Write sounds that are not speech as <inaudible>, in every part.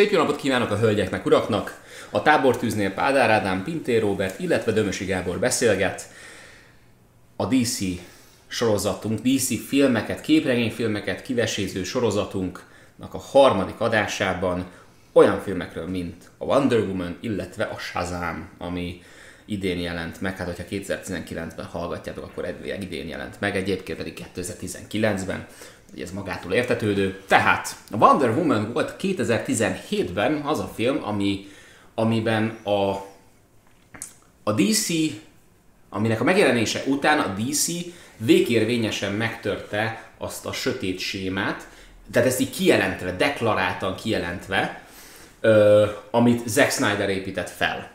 Szép jó napot kívánok a hölgyeknek, uraknak! A tábortűznél Pádár Ádám, Pintér Robert, illetve Dömösi Gábor beszélget. A DC sorozatunk, DC filmeket, képregényfilmeket kiveséző sorozatunknak a harmadik adásában olyan filmekről, mint a Wonder Woman, illetve a Shazam, ami idén jelent meg, hát hogyha 2019-ben hallgatjátok, akkor eddig idén jelent meg, egyébként pedig 2019-ben, hogy ez magától értetődő. Tehát a Wonder Woman volt 2017-ben az a film, ami, amiben a, a DC, aminek a megjelenése után a DC végérvényesen megtörte azt a sötét sémát, tehát ezt így kijelentve, deklaráltan kijelentve, ö, amit Zack Snyder épített fel.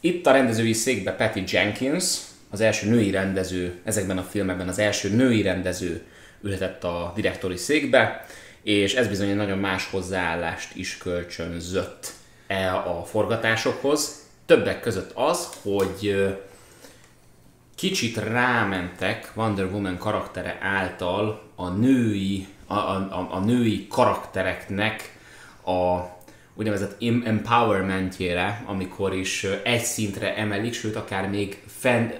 Itt a rendezői székbe Patty Jenkins, az első női rendező, ezekben a filmekben az első női rendező ülhetett a direktori székbe, és ez bizony egy nagyon más hozzáállást is kölcsönzött el a forgatásokhoz. Többek között az, hogy kicsit rámentek Wonder Woman karaktere által a női, a, a, a női karaktereknek a úgynevezett empowermentjére, amikor is egy szintre emelik, sőt akár még fenn,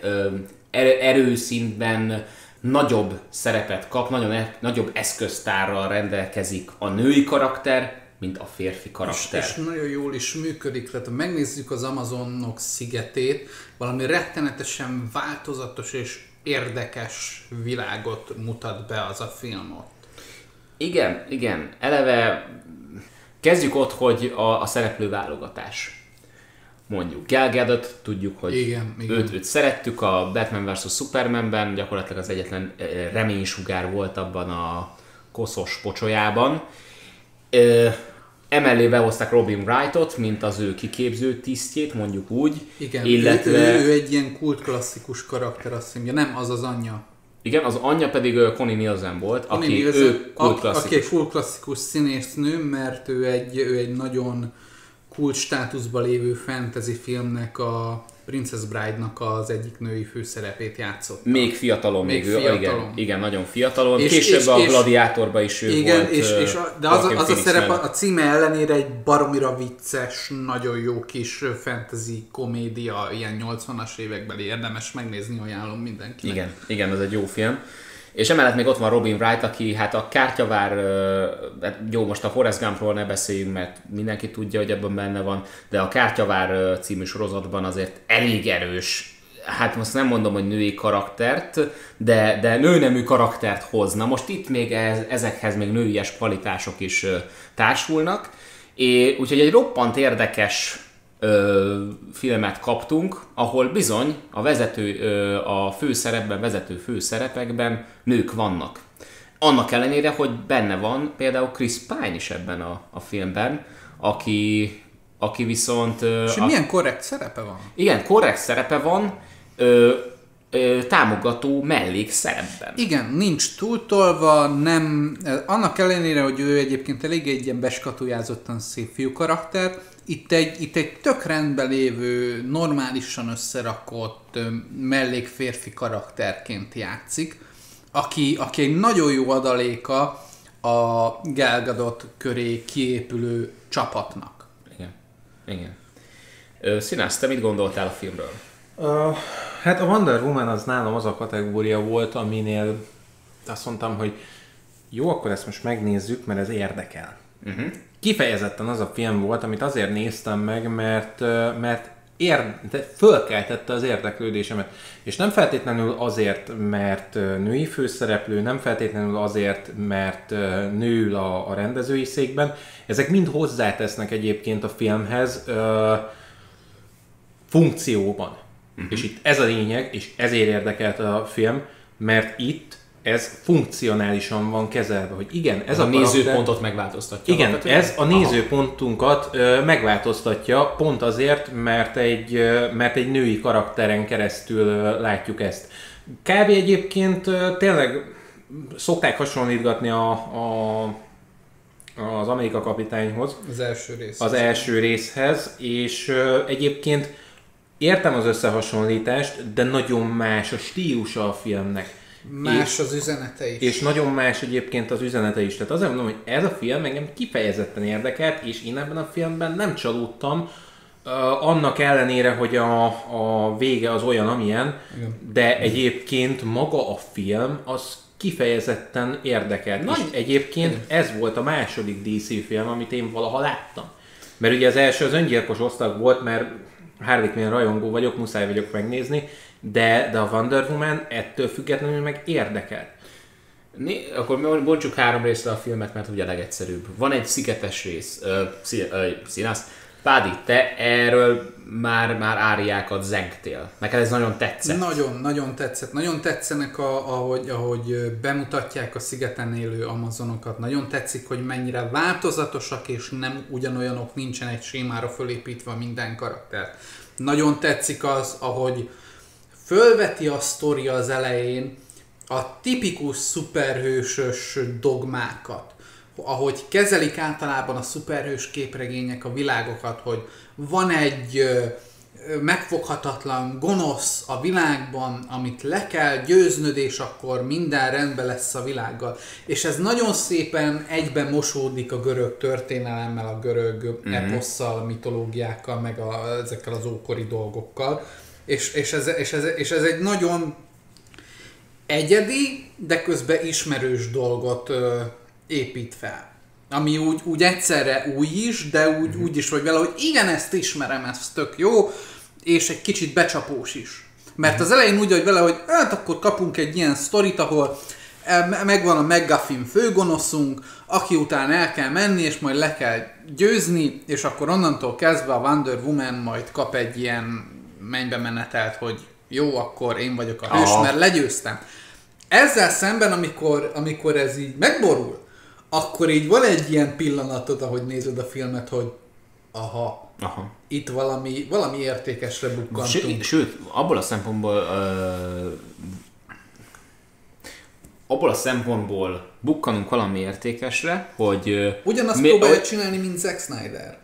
erőszintben nagyobb szerepet kap, nagyon e, nagyobb eszköztárral rendelkezik a női karakter, mint a férfi karakter. És, és nagyon jól is működik, tehát ha megnézzük az Amazonok szigetét, valami rettenetesen változatos és érdekes világot mutat be az a film ott. Igen, igen. Eleve kezdjük ott, hogy a, a szereplő válogatás mondjuk Gal Gadot, tudjuk, hogy igen, igen. Őt, őt szerettük a Batman vs. Supermanben, gyakorlatilag az egyetlen reménysugár volt abban a koszos pocsolyában. Emellé behozták Robin Wrightot, mint az ő kiképző tisztjét, mondjuk úgy. Igen, illetve... ő, ő, egy ilyen kultklasszikus karakter, azt mondja, nem az az anyja. Igen, az anyja pedig Connie Nielsen volt, Connie aki Nielsen, ő kultklasszikus. Aki egy kultklasszikus színésznő, mert ő egy, ő egy nagyon kult státuszban lévő fantasy filmnek a Princess Bride-nak az egyik női főszerepét játszott. Még fiatalon, még, még fiatalon. Igen, igen, nagyon fiatalon. És, Később és, a Gladiátorba is ő igen, volt. És, és a, de az, az a szerep a címe ellenére egy baromira vicces, nagyon jó kis fantasy komédia, ilyen 80-as évekbeli érdemes megnézni, ajánlom mindenkinek. Igen, igen, ez egy jó film. És emellett még ott van Robin Wright, aki hát a kártyavár, hát jó, most a Forrest Gumpról ne beszéljünk, mert mindenki tudja, hogy ebben benne van, de a kártyavár című sorozatban azért elég erős hát most nem mondom, hogy női karaktert, de, de nőnemű karaktert hozna. Most itt még ez, ezekhez még nőies kvalitások is társulnak, és úgyhogy egy roppant érdekes ö, filmet kaptunk, ahol bizony a vezető, ö, a főszerepben, vezető főszerepekben nők vannak. Annak ellenére, hogy benne van például Chris Pine is ebben a, a filmben, aki, aki viszont... Ö, És a, milyen korrekt szerepe van? Igen, korrekt szerepe van, ö, ö, támogató mellék szerepben. Igen, nincs túltolva, nem, annak ellenére, hogy ő egyébként elég egy ilyen beskatujázottan szép fiú karakter, itt egy, itt egy tök rendben lévő, normálisan összerakott mellék férfi karakterként játszik, aki, aki egy nagyon jó adaléka a Gelgadot köré kiépülő csapatnak. Igen. Igen. Színász, te mit gondoltál a filmről? Uh, hát a Wonder Woman az nálam az a kategória volt, aminél azt mondtam, hogy jó, akkor ezt most megnézzük, mert ez érdekel. Uh-huh kifejezetten az a film volt, amit azért néztem meg, mert, mert ér, fölkeltette az érdeklődésemet. És nem feltétlenül azért, mert női főszereplő, nem feltétlenül azért, mert nő a, a rendezői székben. Ezek mind hozzátesznek egyébként a filmhez ö, funkcióban. Uh-huh. És itt ez a lényeg, és ezért érdekelt a film, mert itt ez funkcionálisan van kezelve, hogy igen, ez a, a nézőpontot megváltoztatja. Igen, ez a nézőpontunkat ö, megváltoztatja pont azért, mert egy, mert egy női karakteren keresztül látjuk ezt. Kb. egyébként tényleg szokták hasonlítgatni a, a az Amerika kapitányhoz. Az első rész. Az első részhez, és egyébként értem az összehasonlítást, de nagyon más a stílusa a filmnek Más az üzenete is. És nagyon más egyébként az üzenete is. Tehát azért mondom, hogy ez a film engem kifejezetten érdekelt, és én ebben a filmben nem csalódtam, uh, annak ellenére, hogy a, a vége az olyan, amilyen, Igen. de egyébként maga a film az kifejezetten érdekelt. Nagy... És egyébként Igen. ez volt a második DC film, amit én valaha láttam. Mert ugye az első az öngyilkos osztag volt, mert Harley Quinn rajongó vagyok, muszáj vagyok megnézni, de, de a Wonder Woman ettől függetlenül meg érdekel. Né, akkor bontsuk három részre a filmet, mert ugye a legegyszerűbb. Van egy szigetes rész, uh, színász, Pádi, te erről már, már áriákat zengtél. Neked ez nagyon tetszett. Nagyon, nagyon tetszett. Nagyon tetszenek, a, ahogy, ahogy bemutatják a szigeten élő amazonokat. Nagyon tetszik, hogy mennyire változatosak és nem ugyanolyanok, nincsen egy sémára fölépítve minden karakter. Nagyon tetszik az, ahogy fölveti a sztori az elején a tipikus szuperhősös dogmákat ahogy kezelik általában a szuperhős képregények a világokat, hogy van egy megfoghatatlan gonosz a világban, amit le kell győznöd, és akkor minden rendben lesz a világgal. És ez nagyon szépen egyben mosódik a görög történelemmel, a görög mm-hmm. eposszal, a mitológiákkal, meg a, ezekkel az ókori dolgokkal. És, és, ez, és, ez, és ez egy nagyon egyedi, de közben ismerős dolgot ö, épít fel. Ami úgy, úgy egyszerre új is, de úgy, mm-hmm. úgy is, hogy vele, hogy igen, ezt ismerem, ez tök jó, és egy kicsit becsapós is. Mert mm-hmm. az elején úgy, hogy vele, hogy hát akkor kapunk egy ilyen sztorit, ahol e, megvan a McGuffin főgonoszunk, aki után el kell menni, és majd le kell győzni, és akkor onnantól kezdve a Wonder Woman majd kap egy ilyen mennybe menetelt, hogy jó, akkor én vagyok a hős, Aha. mert legyőztem. Ezzel szemben, amikor, amikor ez így megborul, akkor így van egy ilyen pillanatod, ahogy nézed a filmet, hogy aha, aha. itt valami, valami értékesre bukkantunk. Sőt, sőt abból a szempontból uh, abból a szempontból bukkanunk valami értékesre, hogy... Uh, Ugyanazt mi, próbálja uh, csinálni, mint Zack Snyder.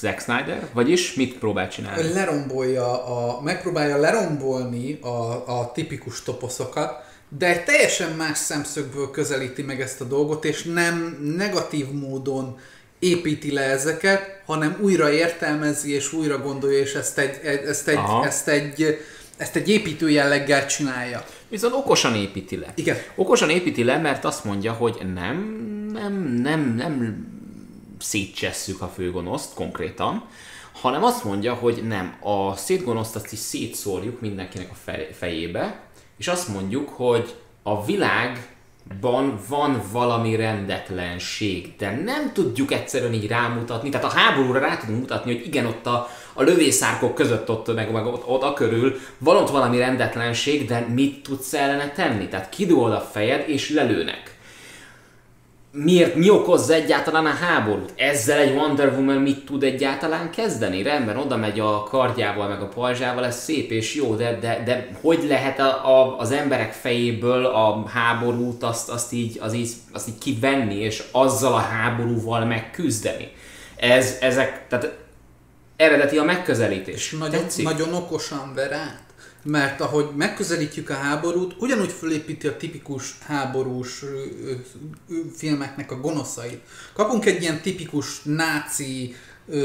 Zack Snyder? Vagyis mit próbál csinálni? Lerombolja, a, megpróbálja lerombolni a, a tipikus toposzokat, de egy teljesen más szemszögből közelíti meg ezt a dolgot, és nem negatív módon építi le ezeket, hanem újra értelmezi és újra gondolja, és ezt egy, ezt egy, ezt egy, ezt egy építő jelleggel csinálja. Viszont okosan építi le. Igen. Okosan építi le, mert azt mondja, hogy nem, nem, nem, nem szétcsesszük a főgonoszt konkrétan, hanem azt mondja, hogy nem, a szétgonoszt azt is szétszórjuk mindenkinek a fejébe, és azt mondjuk, hogy a világban van valami rendetlenség, de nem tudjuk egyszerűen így rámutatni, tehát a háborúra rá tudunk mutatni, hogy igen, ott a, a lövészárkok között ott, meg, meg ott, ott a körül van ott valami rendetlenség, de mit tudsz ellene tenni? Tehát kidúl a fejed és lelőnek miért, mi okozza egyáltalán a háborút? Ezzel egy Wonder Woman mit tud egyáltalán kezdeni? Rendben, oda megy a kardjával, meg a pajzsával, ez szép és jó, de, de, de hogy lehet a, a, az emberek fejéből a háborút azt, azt, így, az így, azt így kivenni, és azzal a háborúval megküzdeni? Ez, ezek, tehát eredeti a megközelítés. Nagyon, nagyon okosan ver át mert ahogy megközelítjük a háborút, ugyanúgy fölépíti a tipikus háborús filmeknek a gonoszait. Kapunk egy ilyen tipikus náci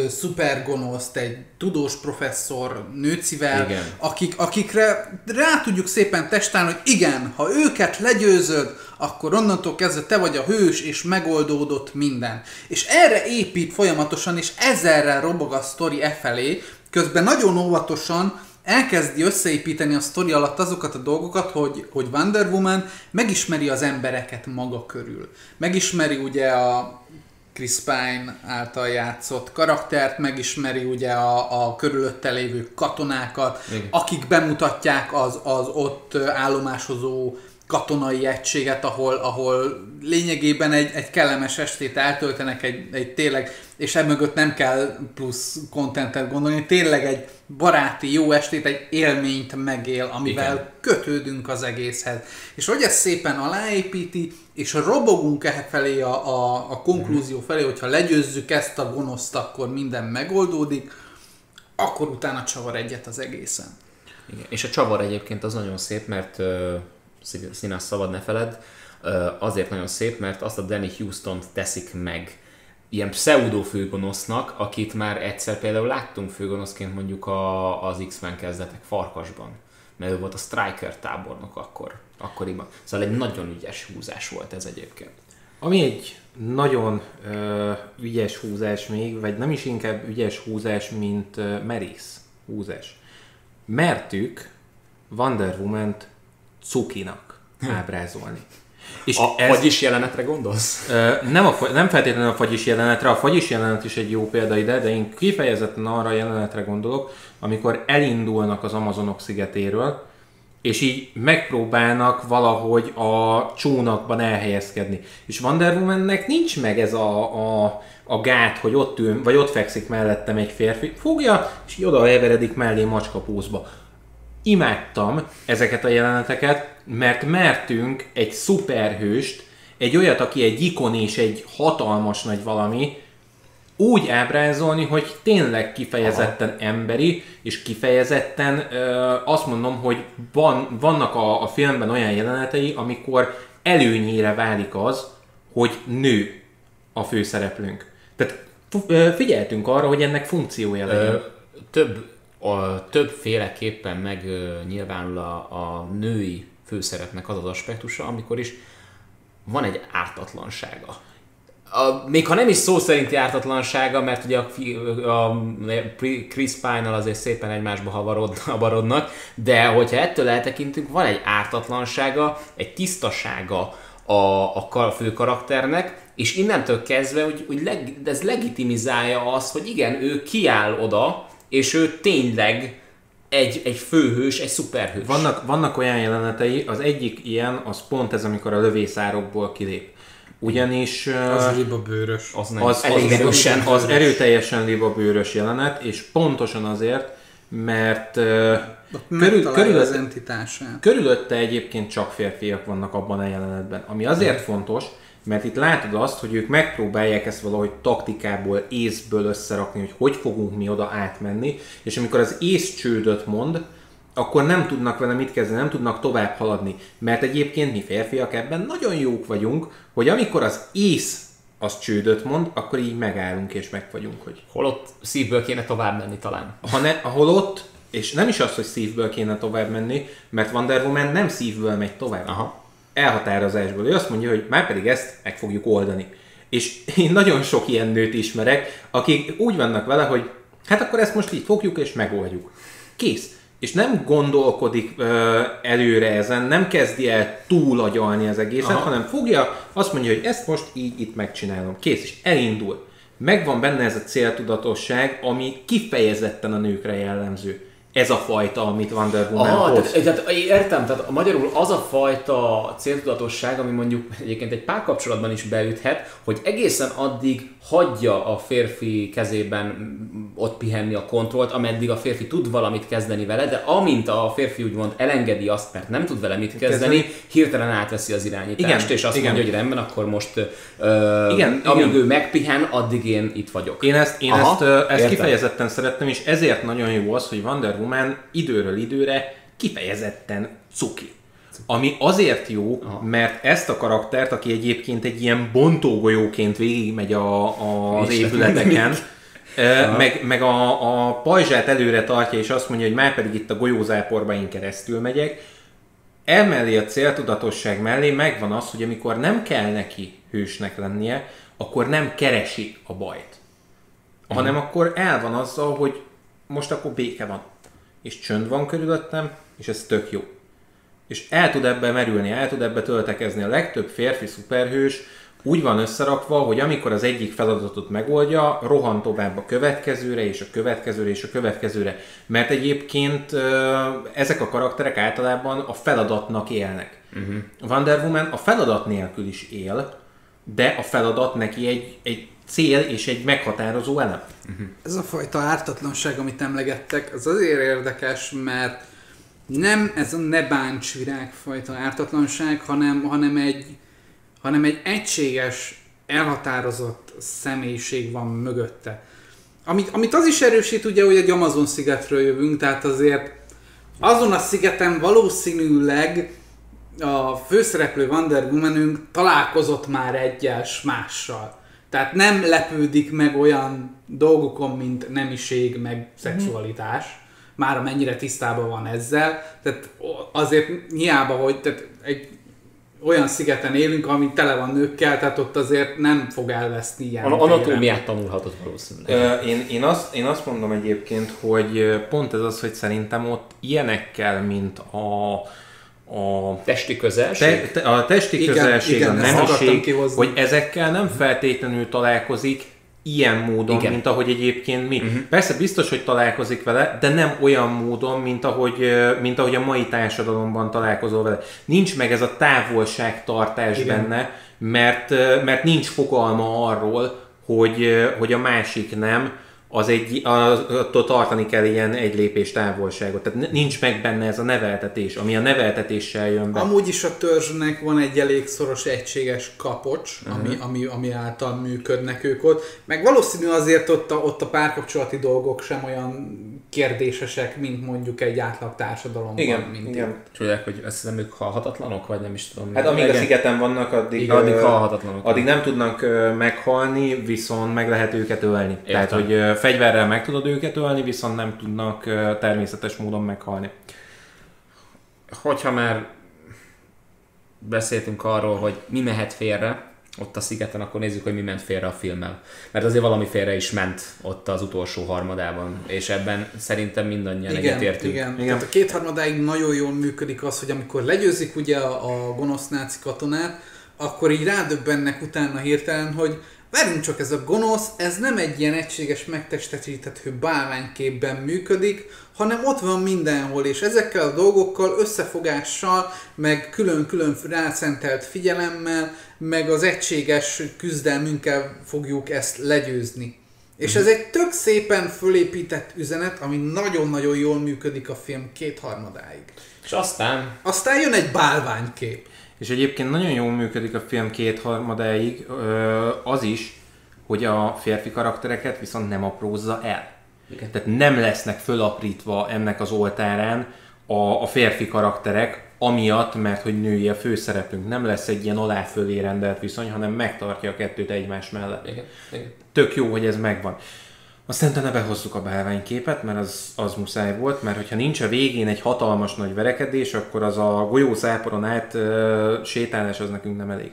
szupergonoszt, egy tudós professzor nőcivel, akik, akikre rá tudjuk szépen testálni, hogy igen, ha őket legyőzöd, akkor onnantól kezdve te vagy a hős, és megoldódott minden. És erre épít folyamatosan, és ezerrel robog a sztori e felé, közben nagyon óvatosan elkezdi összeépíteni a sztori alatt azokat a dolgokat, hogy, hogy Wonder Woman megismeri az embereket maga körül. Megismeri ugye a Chris Pine által játszott karaktert, megismeri ugye a, a körülötte lévő katonákat, Igen. akik bemutatják az, az ott állomásozó katonai egységet, ahol, ahol lényegében egy, egy kellemes estét eltöltenek, egy, egy tényleg, és emögött nem kell plusz kontentet gondolni, tényleg egy baráti jó estét, egy élményt megél, amivel Igen. kötődünk az egészhez. És hogy ezt szépen aláépíti, és robogunk e felé a, a, a konklúzió felé, hogyha legyőzzük ezt a gonoszt, akkor minden megoldódik, akkor utána csavar egyet az egészen. Igen. És a csavar egyébként az nagyon szép, mert színes szabad ne feled, azért nagyon szép, mert azt a Danny Houston teszik meg ilyen pseudo főgonosznak, akit már egyszer például láttunk főgonoszként mondjuk a, az X-Men kezdetek Farkasban, mert ő volt a Striker tábornok akkor, akkoriban. Szóval egy nagyon ügyes húzás volt ez egyébként. Ami egy nagyon ö, ügyes húzás még, vagy nem is inkább ügyes húzás, mint ö, merész húzás. Mertük Wonder Woman-t cukinak ábrázolni. És A ez... is jelenetre gondolsz? Nem, a, nem feltétlenül a fagyis jelenetre, a fagyis jelenet is egy jó példa ide, de én kifejezetten arra a jelenetre gondolok, amikor elindulnak az Amazonok szigetéről, és így megpróbálnak valahogy a csónakban elhelyezkedni. És Wonder Womannek nincs meg ez a, a, a gát, hogy ott ül, vagy ott fekszik mellettem egy férfi, fogja, és így oda heveredik mellé macskapózba imádtam ezeket a jeleneteket, mert mertünk egy szuperhőst, egy olyat, aki egy ikon és egy hatalmas nagy valami, úgy ábrázolni, hogy tényleg kifejezetten Aha. emberi, és kifejezetten ö, azt mondom, hogy van, vannak a, a filmben olyan jelenetei, amikor előnyére válik az, hogy nő a főszereplőnk. Tehát figyeltünk arra, hogy ennek funkciója legyen. Ö, több, a, többféleképpen megnyilvánul a, a női főszerepnek az az aspektusa, amikor is van egy ártatlansága. A, még ha nem is szó szerinti ártatlansága, mert ugye a, fi- a Chris Pine-nal azért szépen egymásba havarod, <laughs> havarodnak, de hogyha ettől eltekintünk, van egy ártatlansága, egy tisztasága a, a fő karakternek, és innentől kezdve úgy, úgy leg, ez legitimizálja azt, hogy igen, ő kiáll oda, és ő tényleg egy, egy főhős, egy szuperhős. Vannak, vannak olyan jelenetei, az egyik ilyen, az pont ez, amikor a lövészárokból kilép. Ugyanis Az az, libabőrös. az, nem, az, az, erősen. az erőteljesen libabőrös jelenet, és pontosan azért, mert Ott körül, megtalálja az körülött, entitását. körülötte egyébként csak férfiak vannak abban a jelenetben. Ami azért fontos, mert itt látod azt, hogy ők megpróbálják ezt valahogy taktikából, észből összerakni, hogy hogy fogunk mi oda átmenni, és amikor az ész csődöt mond, akkor nem tudnak vele mit kezdeni, nem tudnak tovább haladni. Mert egyébként mi férfiak ebben nagyon jók vagyunk, hogy amikor az ész az csődöt mond, akkor így megállunk és meg vagyunk, hogy Holott szívből kéne tovább menni talán. ha ne, ahol ott, és nem is az, hogy szívből kéne tovább menni, mert Wonder Woman nem szívből megy tovább. Aha. Elhatározásból. Ő azt mondja, hogy már pedig ezt meg fogjuk oldani. És én nagyon sok ilyen nőt ismerek, akik úgy vannak vele, hogy hát akkor ezt most így fogjuk és megoldjuk. Kész. És nem gondolkodik ö, előre ezen, nem kezdi el túlagyalni az egészet, Aha. Hanem fogja, azt mondja, hogy ezt most így itt megcsinálom. Kész, és elindul. Megvan benne ez a céltudatosság, ami kifejezetten a nőkre jellemző. Ez a fajta, amit Wonder Woman Aha, hoz. tehát, tehát, értem, tehát a magyarul az a fajta céltudatosság, ami mondjuk egyébként egy párkapcsolatban is beüthet, hogy egészen addig hagyja a férfi kezében ott pihenni a kontrollt, ameddig a férfi tud valamit kezdeni vele, de amint a férfi úgymond elengedi azt, mert nem tud vele mit kezdeni, Kezdeni. hirtelen átveszi az irányítást, Igen, és azt igen. mondja, hogy rendben, akkor most ö, Igen, amíg igen. ő megpihen, addig én itt vagyok. Én ezt, én Aha, ezt, ö, ezt értem. kifejezetten szerettem, és ezért nagyon jó az, hogy Wonder Woman időről időre kifejezetten cuki. Ami azért jó, Aha. mert ezt a karaktert, aki egyébként egy ilyen bontógolyóként végigmegy a, a, az épületeken, meg, meg a, a pajzsát előre tartja, és azt mondja, hogy már pedig itt a golyózáporba én keresztül megyek, emellé a céltudatosság mellé megvan az, hogy amikor nem kell neki hősnek lennie, akkor nem keresi a bajt. Hanem akkor el van azzal, hogy most akkor béke van. És csönd van körülöttem, és ez tök jó. És el tud ebbe merülni, el tud ebbe töltekezni. A legtöbb férfi szuperhős úgy van összerakva, hogy amikor az egyik feladatot megoldja, rohan tovább a következőre, és a következőre, és a következőre. Mert egyébként ezek a karakterek általában a feladatnak élnek. Uh-huh. Wonder Woman a feladat nélkül is él, de a feladat neki egy, egy cél és egy meghatározó elem. Ez a fajta ártatlanság, amit emlegettek, az azért érdekes, mert nem ez a ne bánts virágfajta ártatlanság, hanem, hanem, egy, hanem egy egységes, elhatározott személyiség van mögötte. Amit, amit az is erősít ugye, hogy egy Amazon szigetről jövünk, tehát azért azon a szigeten valószínűleg a főszereplő Wonder Womanünk találkozott már egyel mással. Tehát nem lepődik meg olyan dolgokon, mint nemiség, meg szexualitás. Már amennyire tisztában van ezzel. Tehát azért hiába, hogy tehát egy olyan szigeten élünk, ami tele van nőkkel, tehát ott azért nem fog elveszni ilyen. An- anatómiát tanulhatod valószínűleg. Ö, én, én, azt, én azt mondom egyébként, hogy pont ez az, hogy szerintem ott ilyenekkel, mint a, a Testi közelség? te, te, a testi Igen, közelség, igen, a nemiség, hogy ezekkel nem feltétlenül találkozik ilyen módon, Igen. mint ahogy egyébként mi. Uh-huh. Persze biztos, hogy találkozik vele, de nem olyan módon, mint ahogy, mint ahogy a mai társadalomban találkozol vele. Nincs meg ez a távolságtartás Igen. benne, mert, mert nincs fogalma arról, hogy, hogy a másik nem, az egy, attól tartani kell ilyen egy lépés távolságot. Tehát nincs meg benne ez a neveltetés, ami a neveltetéssel jön be. Amúgy is a törzsnek van egy elég szoros, egységes kapocs, uh-huh. ami, ami, ami által működnek ők ott. Meg valószínű azért ott a, ott a párkapcsolati dolgok sem olyan kérdésesek, mint mondjuk egy átlag társadalomban. Igen, mint igen. Tudják, hogy azt hiszem ők halhatatlanok, vagy nem is tudom. Hát amíg a Igen. szigeten vannak, addig, Igen, addig halhatatlanok. addig nem tudnak meghalni, viszont meg lehet őket ölni. Értem. Tehát, hogy fegyverrel meg tudod őket ölni, viszont nem tudnak természetes módon meghalni. Hogyha már beszéltünk arról, hogy mi mehet félre ott a szigeten, akkor nézzük, hogy mi ment félre a filmmel. Mert azért valami félre is ment ott az utolsó harmadában, és ebben szerintem mindannyian Igen, egyetértünk. igen. Igen. Tehát a kétharmadáig nagyon jól működik az, hogy amikor legyőzik ugye a, a gonosz náci katonát, akkor így rádöbbennek utána hirtelen, hogy várjunk csak, ez a gonosz, ez nem egy ilyen egységes megtestesíthető bálványképben működik, hanem ott van mindenhol, és ezekkel a dolgokkal, összefogással, meg külön-külön rászentelt figyelemmel, meg az egységes küzdelmünkkel fogjuk ezt legyőzni. És ez egy tök szépen fölépített üzenet, ami nagyon-nagyon jól működik a film kétharmadáig. És aztán Aztán jön egy bálványkép. És egyébként nagyon jól működik a film kétharmadáig az is, hogy a férfi karaktereket viszont nem aprózza el. Igen. Tehát nem lesznek fölaprítva ennek az oltárán a, a férfi karakterek, amiatt, mert hogy női a főszerepünk. Nem lesz egy ilyen alá fölé rendelt viszony, hanem megtartja a kettőt egymás mellett. igen, igen. Tök jó, hogy ez megvan. Aztán utána behozzuk a bálványképet, mert az, az muszáj volt, mert hogyha nincs a végén egy hatalmas nagy verekedés, akkor az a golyószáporon át uh, sétálás az nekünk nem elég.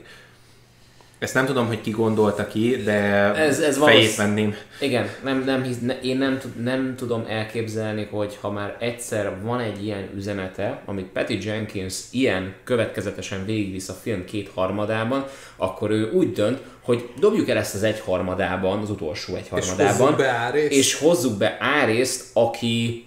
Ezt nem tudom, hogy ki gondolta ki, de Ez- ez fejét valósz- venném. Igen, nem, nem, hisz, ne, én nem, tud- nem tudom elképzelni, hogy ha már egyszer van egy ilyen üzenete, amit Patty Jenkins ilyen következetesen végigvisz a film két harmadában, akkor ő úgy dönt, hogy dobjuk el ezt az egy harmadában, az utolsó egy harmadában, hozzuk be Árészt. és hozzuk be Árészt, aki,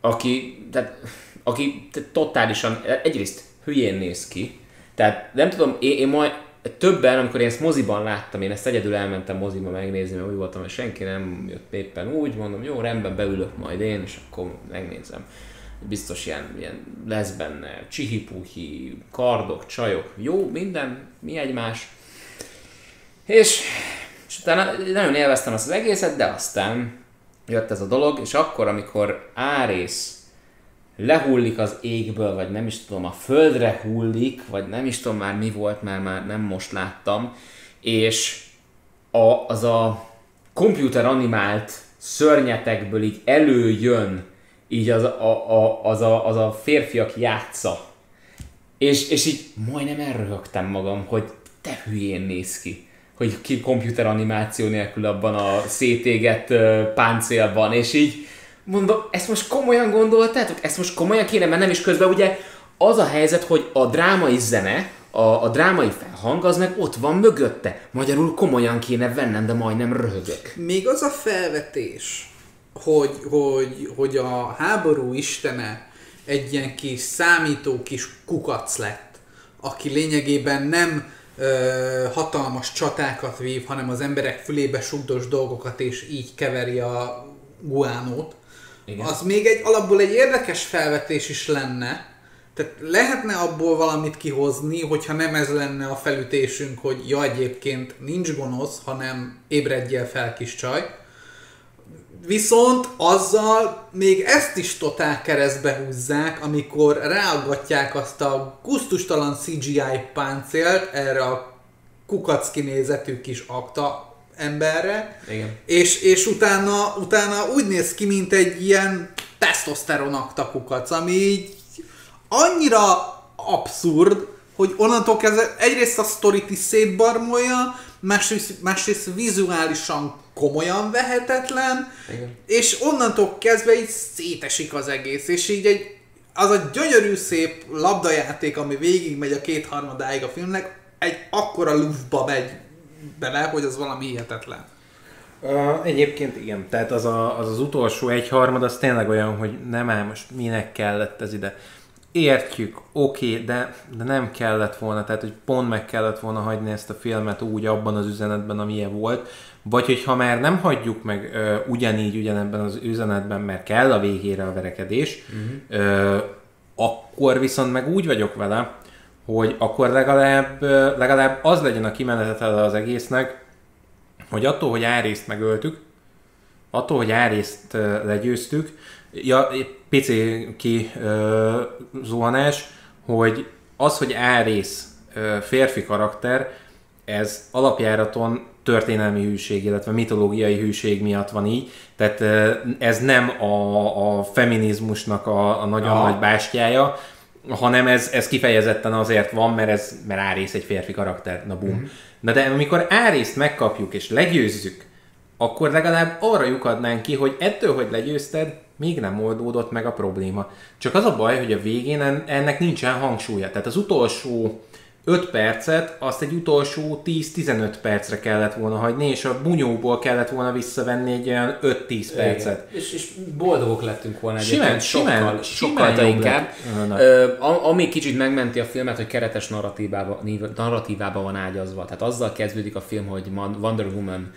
aki, tehát, aki tehát totálisan, egyrészt hülyén néz ki, tehát nem tudom, én, én majd többen, amikor én ezt moziban láttam, én ezt egyedül elmentem moziba megnézni, mert úgy voltam, hogy senki nem jött éppen úgy, mondom, jó, rendben, beülök majd én, és akkor megnézem. Biztos ilyen, ilyen lesz benne csihipuhi, kardok, csajok, jó, minden, mi egymás. És, és utána nagyon élveztem azt az egészet, de aztán jött ez a dolog, és akkor, amikor Árész lehullik az égből, vagy nem is tudom, a földre hullik, vagy nem is tudom már mi volt, mert már nem most láttam, és a, az a komputer animált szörnyetekből így előjön így az a, a, az, a, az a férfiak játsza. És, és így majdnem elröhögtem magam, hogy te hülyén néz ki. Hogy ki komputer animáció nélkül abban a szétégett páncélban, és így mondom, ezt most komolyan gondoltátok? Ezt most komolyan kéne, mert nem is közben ugye az a helyzet, hogy a drámai zene, a, a drámai felhang az meg ott van mögötte. Magyarul komolyan kéne vennem, de majdnem röhögök. Még az a felvetés, hogy, hogy, hogy a háború istene egy ilyen kis számító kis kukac lett, aki lényegében nem ö, hatalmas csatákat vív, hanem az emberek fülébe sugdos dolgokat, és így keveri a guánót. Igen. Az még egy alapból egy érdekes felvetés is lenne, tehát lehetne abból valamit kihozni, hogyha nem ez lenne a felütésünk, hogy ja egyébként nincs gonosz, hanem ébredjél fel kis csaj. Viszont azzal még ezt is totál keresztbe húzzák, amikor ráaggatják azt a gusztustalan CGI páncélt erre a kukac kinézetű kis akta emberre, Igen. és, és utána, utána úgy néz ki, mint egy ilyen tesztoszteron akta kukac, ami így annyira abszurd, hogy onnantól kezdve egyrészt a sztorit is szétbarmolja, másrészt, másrészt vizuálisan komolyan vehetetlen, Igen. és onnantól kezdve így szétesik az egész, és így egy, az a gyönyörű szép labdajáték, ami végig megy a kétharmadáig a filmnek, egy akkora luftba megy bele, hogy az valami hihetetlen. Uh, egyébként igen, tehát az, a, az az utolsó egyharmad az tényleg olyan, hogy nem áll most minek kellett ez ide. Értjük, oké, okay, de, de nem kellett volna, tehát hogy pont meg kellett volna hagyni ezt a filmet úgy abban az üzenetben, amilyen volt, vagy hogyha már nem hagyjuk meg ö, ugyanígy ugyanebben az üzenetben, mert kell a végére a verekedés, uh-huh. ö, akkor viszont meg úgy vagyok vele, hogy akkor legalább, legalább az legyen a kimenetele az egésznek, hogy attól, hogy Árészt megöltük, attól, hogy Árészt legyőztük, ja, pici ki ö, zuhanás, hogy az, hogy Árész ö, férfi karakter, ez alapjáraton történelmi hűség, illetve mitológiai hűség miatt van így. Tehát ö, ez nem a, a feminizmusnak a, a nagyon Aha. nagy bástyája, hanem ez, ez kifejezetten azért van, mert ez mert Árész egy férfi karakter. Na bum. Mm. Na de amikor Árészt megkapjuk és legyőzzük, akkor legalább arra lyukadnánk ki, hogy ettől, hogy legyőzted, még nem oldódott meg a probléma. Csak az a baj, hogy a végén en- ennek nincsen hangsúlya. Tehát az utolsó 5 percet, azt egy utolsó 10-15 percre kellett volna hagyni, és a bunyóból kellett volna visszavenni egy olyan 5-10 percet. És, és boldogok lettünk volna Simán, egyébként simán, sokkal, simán sokkal inkább. Ö, ami kicsit megmenti a filmet, hogy keretes narratívába, narratívába van ágyazva. Tehát azzal kezdődik a film, hogy Wonder Woman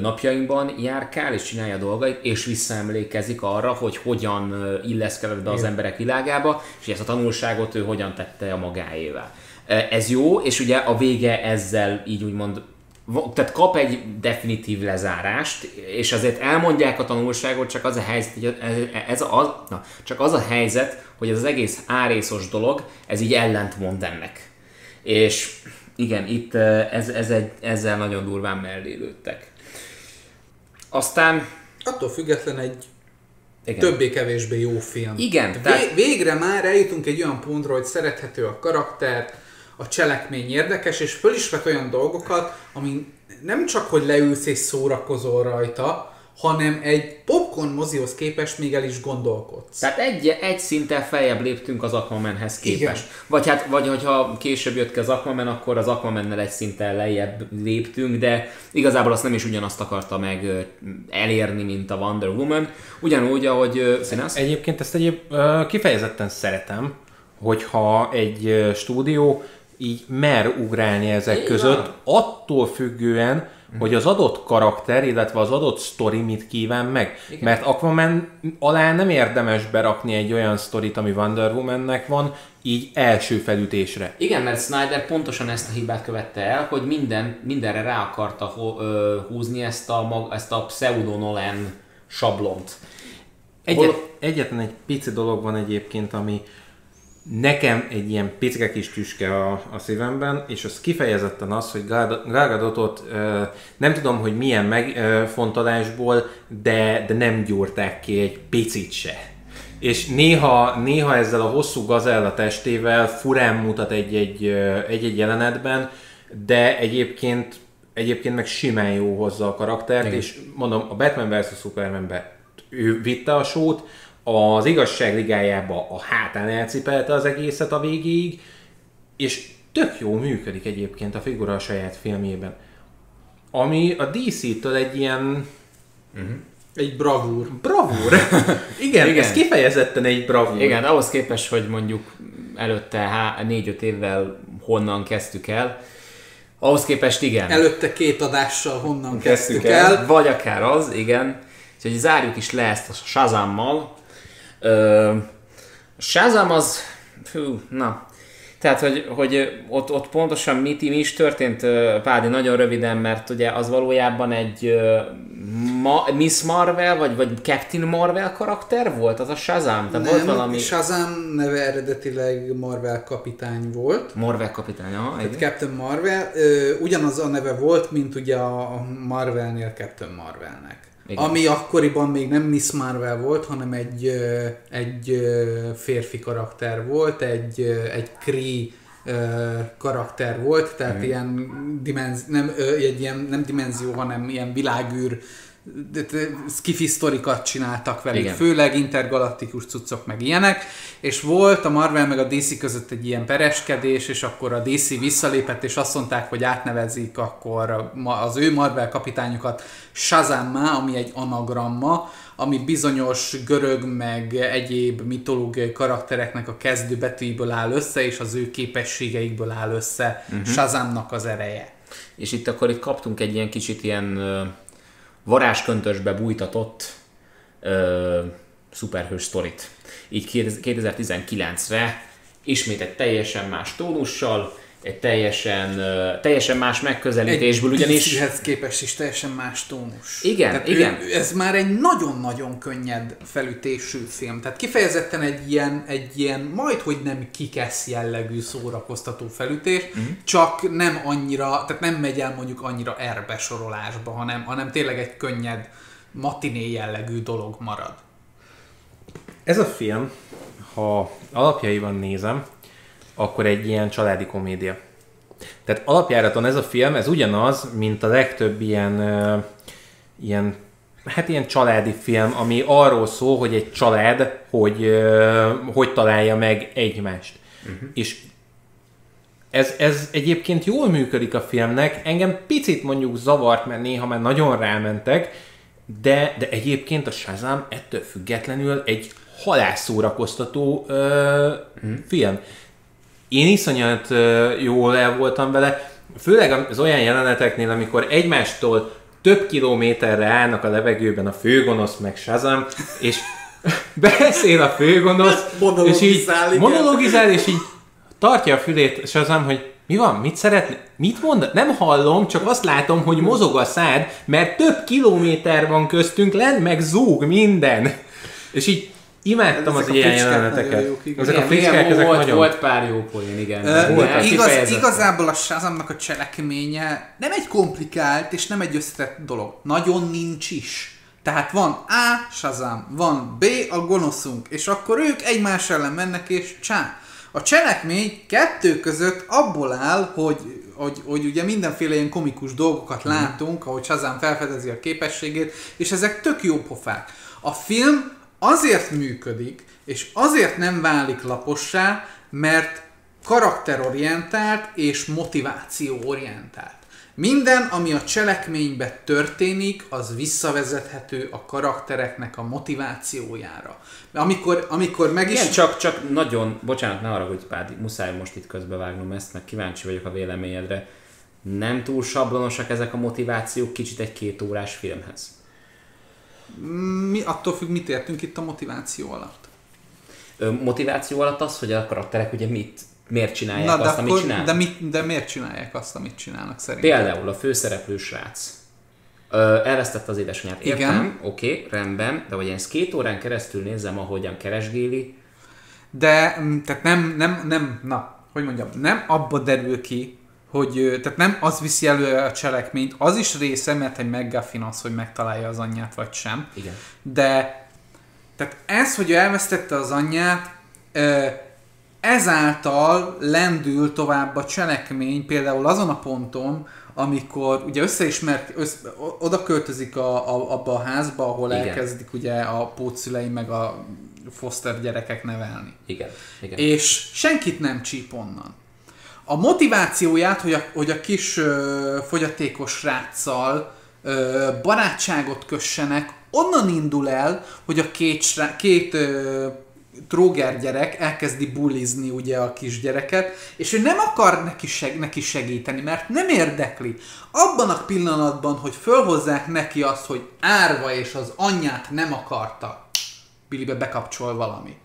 napjainkban járkál és csinálja a dolgait, és visszaemlékezik arra, hogy hogyan illeszkedett be az emberek világába, és ezt a tanulságot ő hogyan tette a magáévá. Ez jó, és ugye a vége ezzel így úgymond tehát kap egy definitív lezárást, és azért elmondják a tanulságot, csak az a helyzet, hogy ez, az, na, csak az a helyzet, hogy ez az egész árészos dolog, ez így ellentmond ennek. És igen, itt ez, ez egy, ezzel nagyon durván mellé lőttek. Aztán, Attól független egy igen. többé-kevésbé jó film. Igen, tehát- végre már eljutunk egy olyan pontra, hogy szerethető a karakter, a cselekmény érdekes, és föl is vet olyan dolgokat, ami nem csak, hogy leülsz és szórakozol rajta, hanem egy popcorn mozihoz képest még el is gondolkodsz. Tehát egy, egy szinten feljebb léptünk az Aquamanhez képest. Igen. Vagy hát, vagy hogyha később jött ki az Aquaman, akkor az Aquamannel egy szinten lejjebb léptünk, de igazából azt nem is ugyanazt akarta meg elérni, mint a Wonder Woman. Ugyanúgy, ahogy Színász? Egyébként ezt egyéb kifejezetten szeretem, hogyha egy stúdió így mer ugrálni ezek között, attól függően, hogy az adott karakter, illetve az adott sztori mit kíván meg. Igen. Mert Aquaman alá nem érdemes berakni egy olyan sztorit, ami Wonder Womannek van, így első felütésre. Igen, mert Snyder pontosan ezt a hibát követte el, hogy minden, mindenre rá akarta húzni ezt a, mag, ezt a pseudo Nolan sablont. Egyet, Hol- egyetlen egy pici dolog van egyébként, ami nekem egy ilyen picike kis tüske a, a szívemben, és az kifejezetten az, hogy Gal Gadotot ö, nem tudom, hogy milyen megfontolásból, de, de nem gyúrták ki egy picit se. És néha, néha ezzel a hosszú gazella testével furán mutat egy-egy, egy-egy jelenetben, de egyébként, egyébként meg simán jó hozza a karaktert, Igen. és mondom, a Batman vs. Supermanbe ő vitte a sót, az igazság ligájába a hátán elcipelte az egészet a végéig, és tök jó működik egyébként a figura a saját filmjében. Ami a DC-től egy ilyen Egy bravúr. bravúr. <laughs> Igen, Igen. ez kifejezetten egy bravúr. Igen, ahhoz képest, hogy mondjuk előtte há- négy-öt évvel honnan kezdtük el, ahhoz képest igen. Előtte két adással honnan kezdtük, Kezdtük el. el. Vagy akár az, igen. Úgyhogy zárjuk is le ezt a Shazammal. Ö, Shazam az... Fú, na. Tehát, hogy, hogy ott, ott pontosan mit, mi is történt, Pádi, nagyon röviden, mert ugye az valójában egy Ma, Miss Marvel, vagy, vagy Captain Marvel karakter volt? Az a Shazam? Tehát volt valami... Shazam neve eredetileg Marvel kapitány volt. Marvel kapitány, aha, Tehát igen. Captain Marvel, ugyanaz a neve volt, mint ugye a Marvelnél Captain Marvelnek. Igen. Ami akkoriban még nem Miss Marvel volt, hanem egy, egy férfi karakter volt, egy, egy Kree karakter volt, tehát Mhm. ilyen dimenz, nem, egy ilyen, nem dimenzió, hanem ilyen világűr skifi sztorikat csináltak velük, Igen. főleg intergalaktikus cuccok meg ilyenek, és volt a Marvel meg a DC között egy ilyen pereskedés, és akkor a DC visszalépett, és azt mondták, hogy átnevezik akkor az ő Marvel kapitányokat Shazammá, ami egy anagramma, ami bizonyos görög meg egyéb mitológiai karaktereknek a kezdő betűiből áll össze, és az ő képességeikből áll össze uh-huh. Shazamnak az ereje. És itt akkor itt kaptunk egy ilyen kicsit ilyen varázsköntösbe bújtatott ö, szuperhős sztorit. Így 2019-re ismét egy teljesen más tónussal, egy teljesen, teljesen más megközelítésből, ugyanis... DC-hez képest is teljesen más tónus. Igen, Tehát igen. Ő, ez már egy nagyon-nagyon könnyed felütésű film. Tehát kifejezetten egy ilyen, egy ilyen majd, hogy nem kikesz jellegű szórakoztató felütés, Mhm. uh-huh. csak nem annyira, tehát nem megy el mondjuk annyira erbe sorolásba, hanem, hanem tényleg egy könnyed matiné jellegű dolog marad. Ez a film, ha alapjaiban nézem, akkor egy ilyen családi komédia. Tehát alapjáraton ez a film, ez ugyanaz, mint a legtöbb ilyen, ö, ilyen hát ilyen családi film, ami arról szól, hogy egy család hogy, ö, hogy találja meg egymást. Uh-huh. És ez, ez egyébként jól működik a filmnek, engem picit mondjuk zavart, mert néha már nagyon rámentek, de, de egyébként a Shazam ettől függetlenül egy halásszórakoztató ö, film. Én iszonyat jól el voltam vele, főleg az olyan jeleneteknél, amikor egymástól több kilométerre állnak a levegőben a főgonosz meg Shazam, és <laughs> beszél a főgonosz, és így Monologizál, igen. monologizál, és így tartja a fülét Shazam, hogy mi van, mit szeretne, mit mond? Nem hallom, csak azt látom, hogy mozog a szád, mert több kilométer van köztünk, lent meg zúg minden. És így imádtam Ezek az a ilyen jeleneteket. igen. Ezek a igen, ezek volt, nagyon... volt pár jó poén, igen. Ö, Volt, igaz, igazából a Shazamnak a cselekménye nem egy komplikált és nem egy összetett dolog. Nagyon nincs is. Tehát van A, Shazam, van B, a gonoszunk, és akkor ők egymás ellen mennek, és csá. A cselekmény kettő között abból áll, hogy, hogy, hogy ugye mindenféle ilyen komikus dolgokat látunk, ahogy Shazam felfedezi a képességét, és ezek tök jó pofák. A film azért működik, és azért nem válik lapossá, mert karakterorientált és motivációorientált. Minden, ami a cselekményben történik, az visszavezethető a karaktereknek a motivációjára. Amikor, amikor meg is... Igen, csak, csak nagyon, bocsánat, ne arra, hogy Pádi, muszáj most itt közbevágnom ezt, mert kíváncsi vagyok a véleményedre. Nem túl sablonosak ezek a motivációk kicsit egy két órás filmhez? Mi, attól függ, mit értünk itt a motiváció alatt. Ö, motiváció alatt az, hogy a karakterek ugye mit, miért csinálják Na, azt, amit akkor, csinálnak? de, mit, de miért csinálják azt, amit csinálnak szerintem? Például a főszereplő srác. Ö, elvesztette az édesanyját. Igen. Értem, oké, okay, rendben, de hogy én ezt két órán keresztül nézem, ahogyan keresgéli, De, tehát nem, nem, nem, na, hogy mondjam, nem abba derül ki, hogy, tehát nem az viszi elő a cselekményt, az is része, mert egy McGuffin az, hogy megtalálja az anyját, vagy sem. igen. De, tehát ez, hogy ő elvesztette az anyját, ezáltal lendül tovább a cselekmény, például azon a ponton, amikor ugye összeismert, össze, oda költözik a, a, abba a házba, ahol Igen. elkezdik ugye a pótszülei meg a foster gyerekek nevelni. Igen, igen. És senkit nem csíp onnan. A motivációját, hogy a, hogy a kis ö, fogyatékos sráccal ö, barátságot kössenek, onnan indul el, hogy a két, két ö, tróger gyerek elkezdi bulizni ugye a kisgyereket, és ő nem akar neki, seg, neki segíteni, mert nem érdekli. Abban a pillanatban, hogy fölhozzák neki azt, hogy árva és az anyját nem akarta, Billybe bekapcsol valami.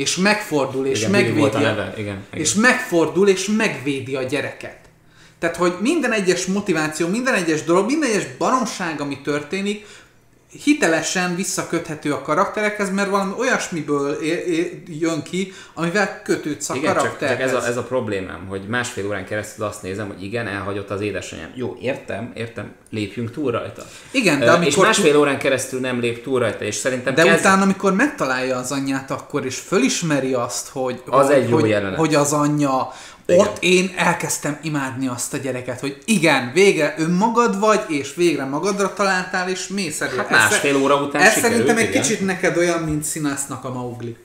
És megfordul, és Igen, megvédi a, neve, igen, igen. és megfordul, és megvédi a gyereket. Tehát, hogy minden egyes motiváció, minden egyes dolog, minden egyes baromság, ami történik, hitelesen visszaköthető a karakterekhez, mert valami olyasmiből é- é- jön ki, amivel kötődsz a Igen, csak, csak karakterhez. ez, a, ez a problémám, hogy másfél órán keresztül azt nézem, hogy igen, elhagyott az édesanyám. Jó, értem, értem, lépjünk túl rajta. Igen, de amikor És másfél órán keresztül nem lép túl rajta, és szerintem De kezd... utána, amikor megtalálja az anyját, akkor is fölismeri azt, hogy, Az hogy, egy jó hogy, jelenet. hogy az anyja, Igen. ott én elkezdtem imádni azt a gyereket, hogy igen, végre önmagad vagy, és végre magadra találtál, és mész elő. Hát másfél óra után Ez sikerült, szerintem egy igen. kicsit neked olyan, mint Színásznak a Maugli.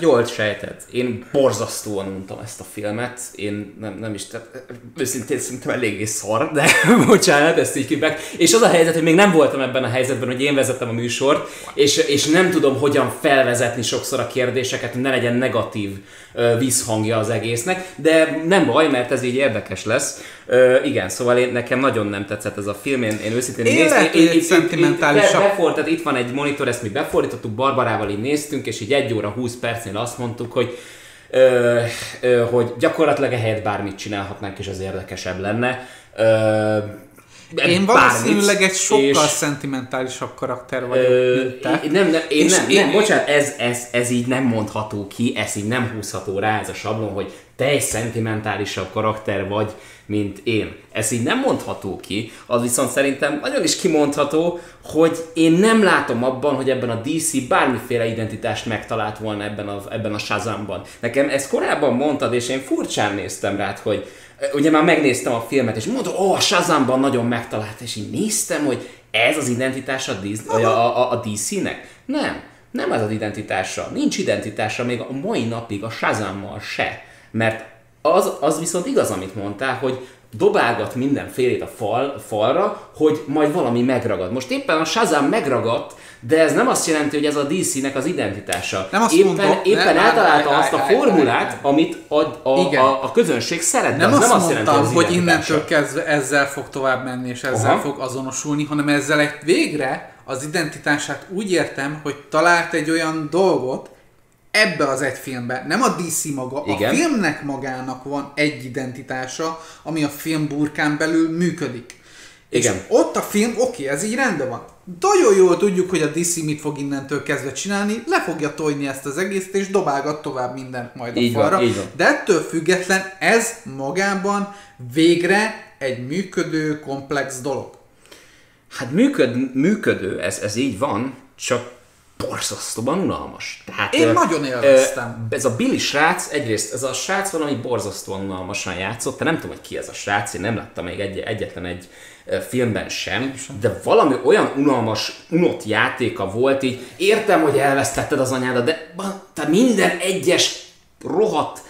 Jól sejtett. Én borzasztóan untam ezt a filmet. Én nem, nem is, tehát őszintén szerintem eléggé szar, de <laughs> bocsánat, ezt így kibek. És az a helyzet, hogy még nem voltam ebben a helyzetben, hogy én vezettem a műsort, és, és nem tudom hogyan felvezetni sokszor a kérdéseket, hogy ne legyen negatív ö, vízhangja az egésznek, de nem baj, mert ez így érdekes lesz. Ö, igen, szóval én, nekem nagyon nem tetszett ez a film, én, én őszintén Én néztem- hogy egy szentimentálisabb- be- befort, tehát itt van egy monitor, ezt mi befordítottuk, Barbarával így néztünk, és így 1 óra 20 percnél azt mondtuk, hogy ö, ö, hogy gyakorlatilag ehelyett bármit csinálhatnánk, és az érdekesebb lenne. Ö, Én valószínűleg egy sokkal és- szentimentálisabb karakter vagyok, Ö, mint te. én- nem, nem, én És nem, én- nem, bocsánat, ez, ez, ez így nem mondható ki, ez így nem húzható rá ez a sablon, hogy te egy szentimentálisabb karakter vagy, mint én. Ez így nem mondható ki, az viszont szerintem nagyon is kimondható, hogy én nem látom abban, hogy ebben a DC bármiféle identitást megtalált volna ebben a, ebben a Shazamban. Nekem ezt korábban mondtad, és én furcsán néztem rád, hogy ugye már megnéztem a filmet, és mondta, ó, a Shazamban nagyon megtalált, és így néztem, hogy ez az identitás a, Disney, a, a, a DC-nek? Nem, nem ez az identitása. Nincs identitása még a mai napig a Shazammal se. Mert az, az viszont igaz, amit mondtál, hogy dobálgat mindenfélét a fal, falra, hogy majd valami megragad. Most éppen a Shazam megragadt, de ez nem azt jelenti, hogy ez a DC-nek az identitása. Nem azt éppen, mondom, éppen nem, eltalálta állj, azt a állj, állj, formulát, állj. amit a, a, Igen. a, a közönség szeret, Nem az azt nem azt jelenti, mondtam, hogy, az hogy identitása. innentől kezdve ezzel fog tovább menni, és ezzel Aha. fog azonosulni, hanem ezzel egy végre az identitását úgy értem, hogy talált egy olyan dolgot ebbe az egy filmbe. Nem a DC maga, Igen. a filmnek magának van egy identitása, ami a film burkán belül működik. Igen. És ott a film, oké, ez így rendben van. Nagyon jól tudjuk, hogy a DC mit fog innentől kezdve csinálni, le fogja tojni ezt az egészet, és dobálgat tovább mindent majd Így a van, falra. így van. De ettől független ez magában végre egy működő, komplex dolog. Hát működ, működő, ez, ez így van, csak borzasztóan unalmas. Tehát, Én ö, nagyon élveztem. ö, Ez a Billy srác, egyrészt ez a srác valami borzasztóan unalmasan játszott, de nem tudom, hogy ki ez a srác, én nem láttam még egy, egyetlen egy filmben sem, de valami olyan unalmas, unott játéka volt, így értem, hogy elvesztetted az anyádat, de te minden egyes rohadt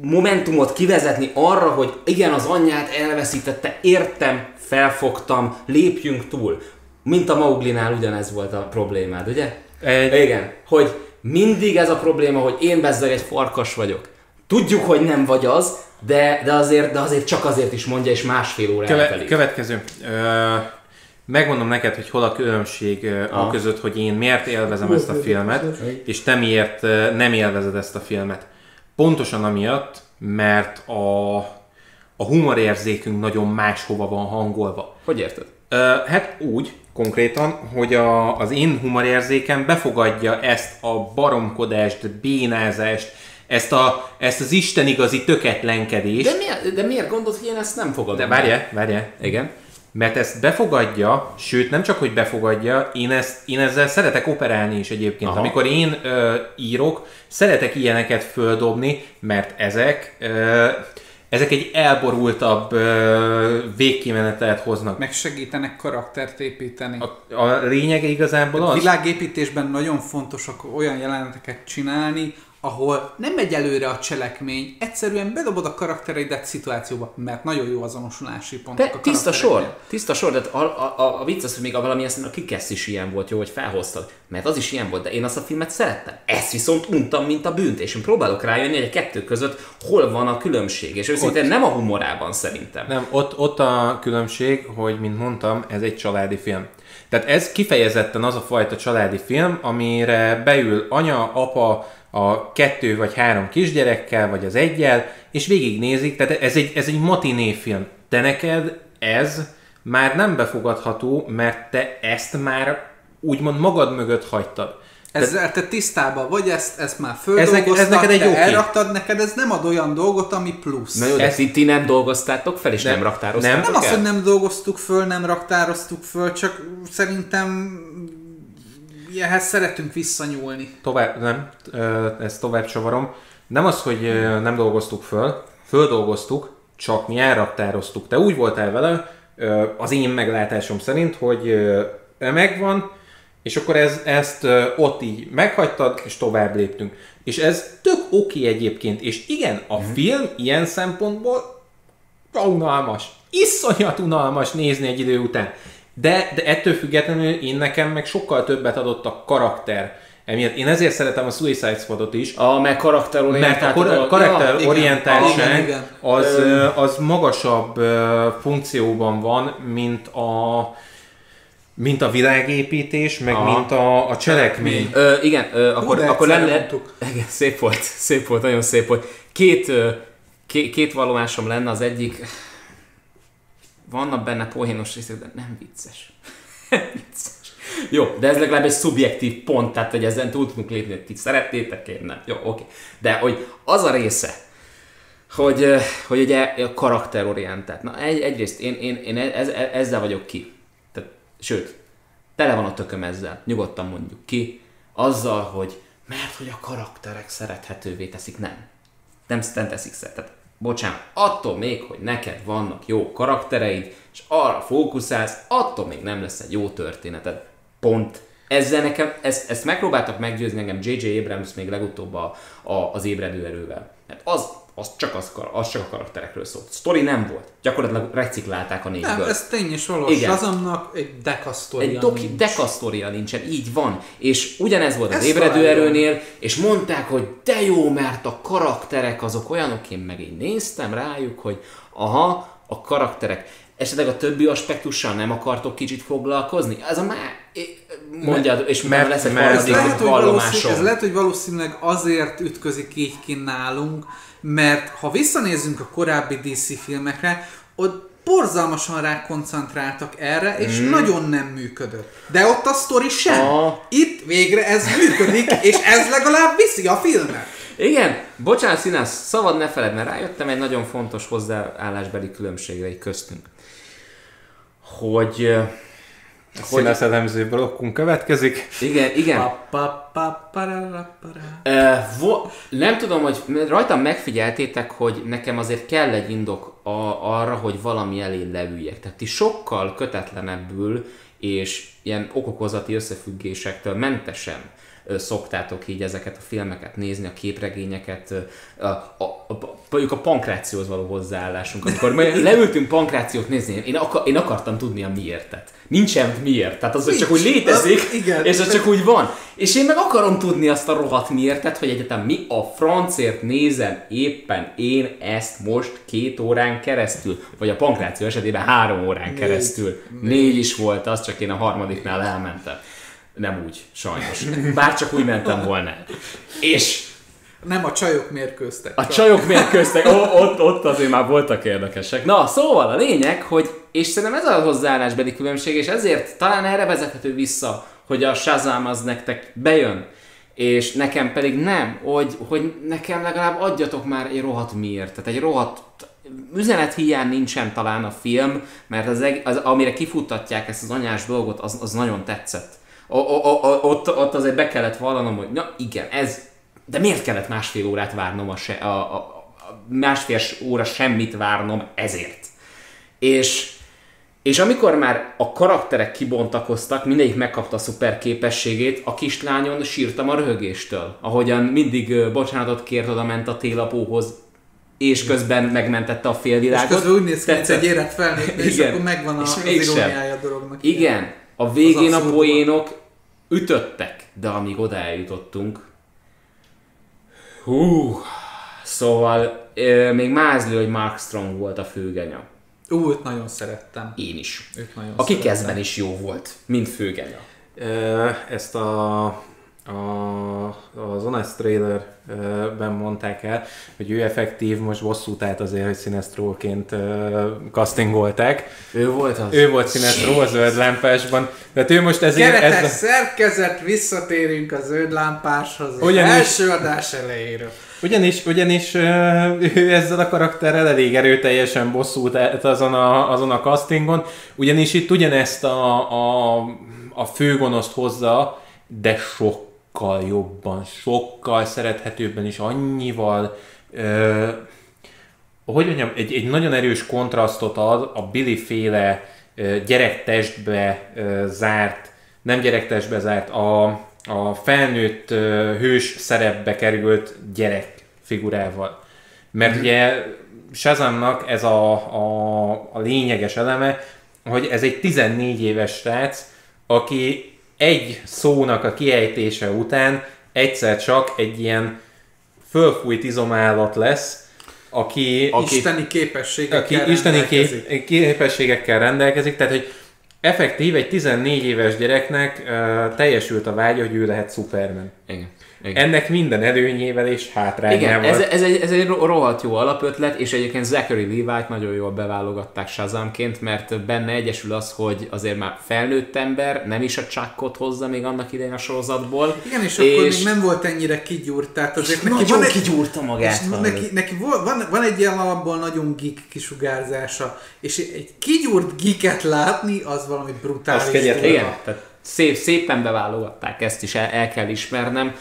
momentumot kivezetni arra, hogy igen, az anyját elveszítette, értem, felfogtam, lépjünk túl. Mint a Mauglinál ugyanez volt a problémád, ugye? Egy- Igen, hogy mindig ez a probléma, hogy én bezzeg egy farkas vagyok. Tudjuk, hogy nem vagy az, de, de, azért, de azért csak azért is mondja, és másfél óra Köve- eltelik. következő. Ö, megmondom neked, hogy hol a különbség a között, hogy én miért élvezem ezt a filmet, és te miért nem élvezed ezt a filmet. Pontosan amiatt, mert a, a humorérzékünk nagyon máshova van hangolva. Hogy érted? Hát úgy, konkrétan, hogy a, az én humorérzékem befogadja ezt a baromkodást, bénázást, ezt, a, ezt az Isten igazi töketlenkedést. De miért, de miért gondolod, hogy én ezt nem fogadom? De el? várjál, várjál. Igen. Mert ezt befogadja, sőt nem csak, hogy befogadja, én, ezt, én ezzel szeretek operálni is egyébként. Aha. Amikor én ö, írok, szeretek ilyeneket földobni, mert ezek, ö, ezek egy elborultabb végkimenetet hoznak. Meg segítenek karaktert építeni. A, a lényege igazából A az, világépítésben nagyon fontosak olyan jeleneteket csinálni, ahol nem megy előre a cselekmény, egyszerűen bedobod a karaktereidet szituációba, mert nagyon jó azonosulási pontok De a tiszta sor, tiszta sor, de a, a, a, a vicc az, hogy még a valami a kikesz is ilyen volt, jó, hogy felhoztad. Mert az is ilyen volt, de én azt a filmet szerettem. Ezt viszont untam, mint a bűnt, és én próbálok rájönni, hogy a kettő között hol van a különbség. És őszintén nem a humorában szerintem. Nem, ott, ott a különbség, hogy, mint mondtam, ez egy családi film. Tehát ez kifejezetten az a fajta családi film, amire beül anya, apa, a kettő vagy három kisgyerekkel, vagy az egyel, és végignézik, tehát ez egy, ez egy matiné film. De neked ez már nem befogadható, mert te ezt már úgymond magad mögött hagytad. Ezzel te tisztában vagy, ezt, ezt már földolgoztad, Ez ez neked egy te oké. elraktad, neked ez nem ad olyan dolgot, ami plusz. Na jó, de Ez- ti, ti nem dolgoztátok fel, és Nem. nem raktároztátok Nem. Nem az, hogy nem dolgoztuk föl, nem raktároztuk föl, csak szerintem ehhez szeretünk visszanyúlni. Tovább, nem, ö, ezt tovább csavarom. Nem az, hogy nem dolgoztuk föl, földolgoztuk, csak mi elraktároztuk. Te úgy voltál vele, az én meglátásom szerint, hogy megvan, és akkor ez, ezt ott így meghagytad, és tovább léptünk. És ez tök oké egyébként, és igen, a film ilyen szempontból unalmas. Iszonyat unalmas nézni egy idő után. De, de ettől függetlenül én nekem meg sokkal többet adott a karakter. Emiatt én ezért szeretem a Suicide Squadot is, A meg karakterorientált mert a kor- dolog- karakter igen, orientáltság igen, igen. az, az magasabb funkcióban van, mint a mint a világépítés, meg Aha. mint a, a cselekmény. Ö, igen, ö, akkor, de akkor lenne... mondtuk. Igen, szép volt, <laughs> szép volt, nagyon szép volt. Két, ö, két, két vallomásom lenne, az egyik... Vannak benne poénos részek, de nem vicces. <laughs> Vicces. Jó, de ez legalább egy szubjektív pont, tehát hogy ezen túl tudunk lépni, hogy ti szeretnétek, én nem. Jó, oké. De hogy az a része, hogy, hogy ugye karakterorientált. Na egy, egyrészt én, én, én ez, ez, ezzel vagyok ki. Tehát, sőt, tele van a tököm ezzel, nyugodtan mondjuk ki, azzal, hogy mert hogy a karakterek szerethetővé teszik, nem. Nem, nem teszik szeret. Bocsánat, attól még, hogy neked vannak jó karaktereid, és arra fókuszálsz, attól még nem lesz egy jó történeted. Pont. Ezzel nekem, ezt, ezt megpróbáltak meggyőzni engem J.J. Abrams még legutóbb a, a, az ébredő erővel. Mert az, az, csak az, az csak a karakterekről szólt. Story nem volt. Gyakorlatilag reciklálták a négyből. Nem, ez tény és valós. Igen. Azonnak egy dekasztoria Egy doki, nincs. dekasztória nincsen, így van. És ugyanez volt az Ez ébredő talán jó. erőnél, és mondták, hogy de jó, mert a karakterek azok olyanok, én meg így néztem rájuk, hogy aha, a karakterek. Esetleg a többi aspektussal nem akartok kicsit foglalkozni? Ez a már... Mondjad, és mert- mert, lesz egy mert- Ez harmadik lehet, hogy valószínűleg, vallomásom. ez lehet, hogy valószínűleg azért ütközik így ki nálunk, mert ha visszanézzünk a korábbi DC filmekre, ott borzalmasan rá koncentráltak erre, és Mhm. nagyon nem működött. De ott a sztori sem. Ah. Itt végre ez működik, <laughs> és ez legalább viszi a filmet. Igen, bocsánat színász, szabad ne feled, mert rájöttem egy nagyon fontos hozzáállásbeli különbségre így köztünk. Hogy... elemző blokkunk következik. igen, igen. Pa, pa, pa. Ö, vo- nem tudom, hogy rajtam megfigyeltétek, hogy nekem azért kell egy indok a, arra, hogy valami elé leüljek. Tehát ti sokkal kötetlenebbül és ilyen okokozati összefüggésektől mentesen szoktátok így ezeket a filmeket nézni, a képregényeket, a, a, a, mondjuk a pankrációhoz való hozzáállásunk. Amikor leültünk pankrációt nézni, én, akar, én akartam tudni a miértet. Nincsen miért. Tehát az, hogy csak úgy Nincs. létezik, Az- igen. és az csak úgy van. És én meg akarom tudni azt a rohadt miértet, hogy egyetem mi a francért nézem éppen én ezt most két órán keresztül, vagy a pankráció esetében három órán keresztül. Négy is volt, az csak én a harmadiknál elmentem. Nem úgy, sajnos. Bár csak úgy mentem volna. És Nem a csajok mérkőztek. a csajok mérkőztek, ó, ott, ott azért már voltak érdekesek. Na, szóval a lényeg, hogy, és szerintem ez a hozzáállásbeli különbség, és ezért talán erre vezethető vissza, hogy a Shazam az nektek bejön, és nekem pedig nem, hogy, hogy nekem legalább adjatok már egy rohadt miért, tehát egy rohadt üzenet hiány nincsen talán a film, mert az, az amire kifuttatják ezt az anyás dolgot, az, az nagyon tetszett. Ott, ott azért be kellett vallanom, hogy na igen, ez, de miért kellett másfél órát várnom a, se, a, a, a másfél óra semmit várnom ezért. És, és amikor már a karakterek kibontakoztak, mindegyik megkapta a szuper képességét, a kislányon sírtam a röhögéstől. Ahogyan mindig bocsánatot kért, oda ment a télapóhoz, és közben megmentette a És félvilágot. közben úgy néz ki, Tetszett. egy érett felnőtt, és Igen. akkor megvan a, És az iróniája a dolognak. Igen, a végén a poénok ütöttek, de amíg oda eljutottunk, hú, szóval ö, még mázli, hogy Mark Strong volt a főgenya. Ú, őt nagyon szerettem. Én is. Őt nagyon A szerettem. kikezben is jó volt, mint főgenya. Ö, Ezt a a, az Honest Trailer-ben mondták el, hogy ő effektív most bosszút állt azért, hogy Sinestro-ként castingolták. Ő volt az? Ő volt Sinestro a zöld lámpásban. Tehát ő most ezért... Keretes Ez, szerkezet, visszatérünk a zöld lámpáshoz. az Ugyanis- első adás elejéről. ugyanis, ugyanis ő ezzel a karakterrel elég erőteljesen bosszút állt azon a, azon a castingon, ugyanis itt ugyanezt a, a, a főgonoszt hozza, de sokkal jobban, sokkal szerethetőbben és annyival ö, hogy mondjam, egy, egy nagyon erős kontrasztot ad a Billy féle ö, gyerektestbe ö, zárt, nem gyerektestbe zárt, a, a felnőtt ö, hős szerepbe került gyerek figurával. Mert ugye Shazamnak ez a, a, a lényeges eleme, hogy ez egy 14 éves srác, aki egy szónak a kiejtése után egyszer csak egy ilyen fölfújt izomállat lesz, aki, Aki- Isteni képességekkel aki isteni rendelkezik. kép, képességekkel rendelkezik, tehát hogy effektív egy 14 éves gyereknek uh, teljesült a vágya, hogy ő lehet Superman. Igen. Igen. Ennek minden előnyével és Igen, hátrányával. ez, ez, egy, ez egy ro- rohadt jó alapötlet, és egyébként Zachary Levi-t nagyon jól beválogatták Shazamként, mert benne egyesül az, hogy azért már felnőtt ember, nem is a Chuckot hozza még annak idején a sorozatból. Igen, és, akkor még nem volt ennyire kigyúrt, tehát azért neki nagyon van egy, kigyúrta magát. és neki, neki van, van egy ilyen alapból nagyon geek kisugárzása, és egy kigyúrt geeket látni, az valami brutális. Az kegyetlen. Igen, tehát szép, szépen beválogatták, ezt is el, el kell ismernem.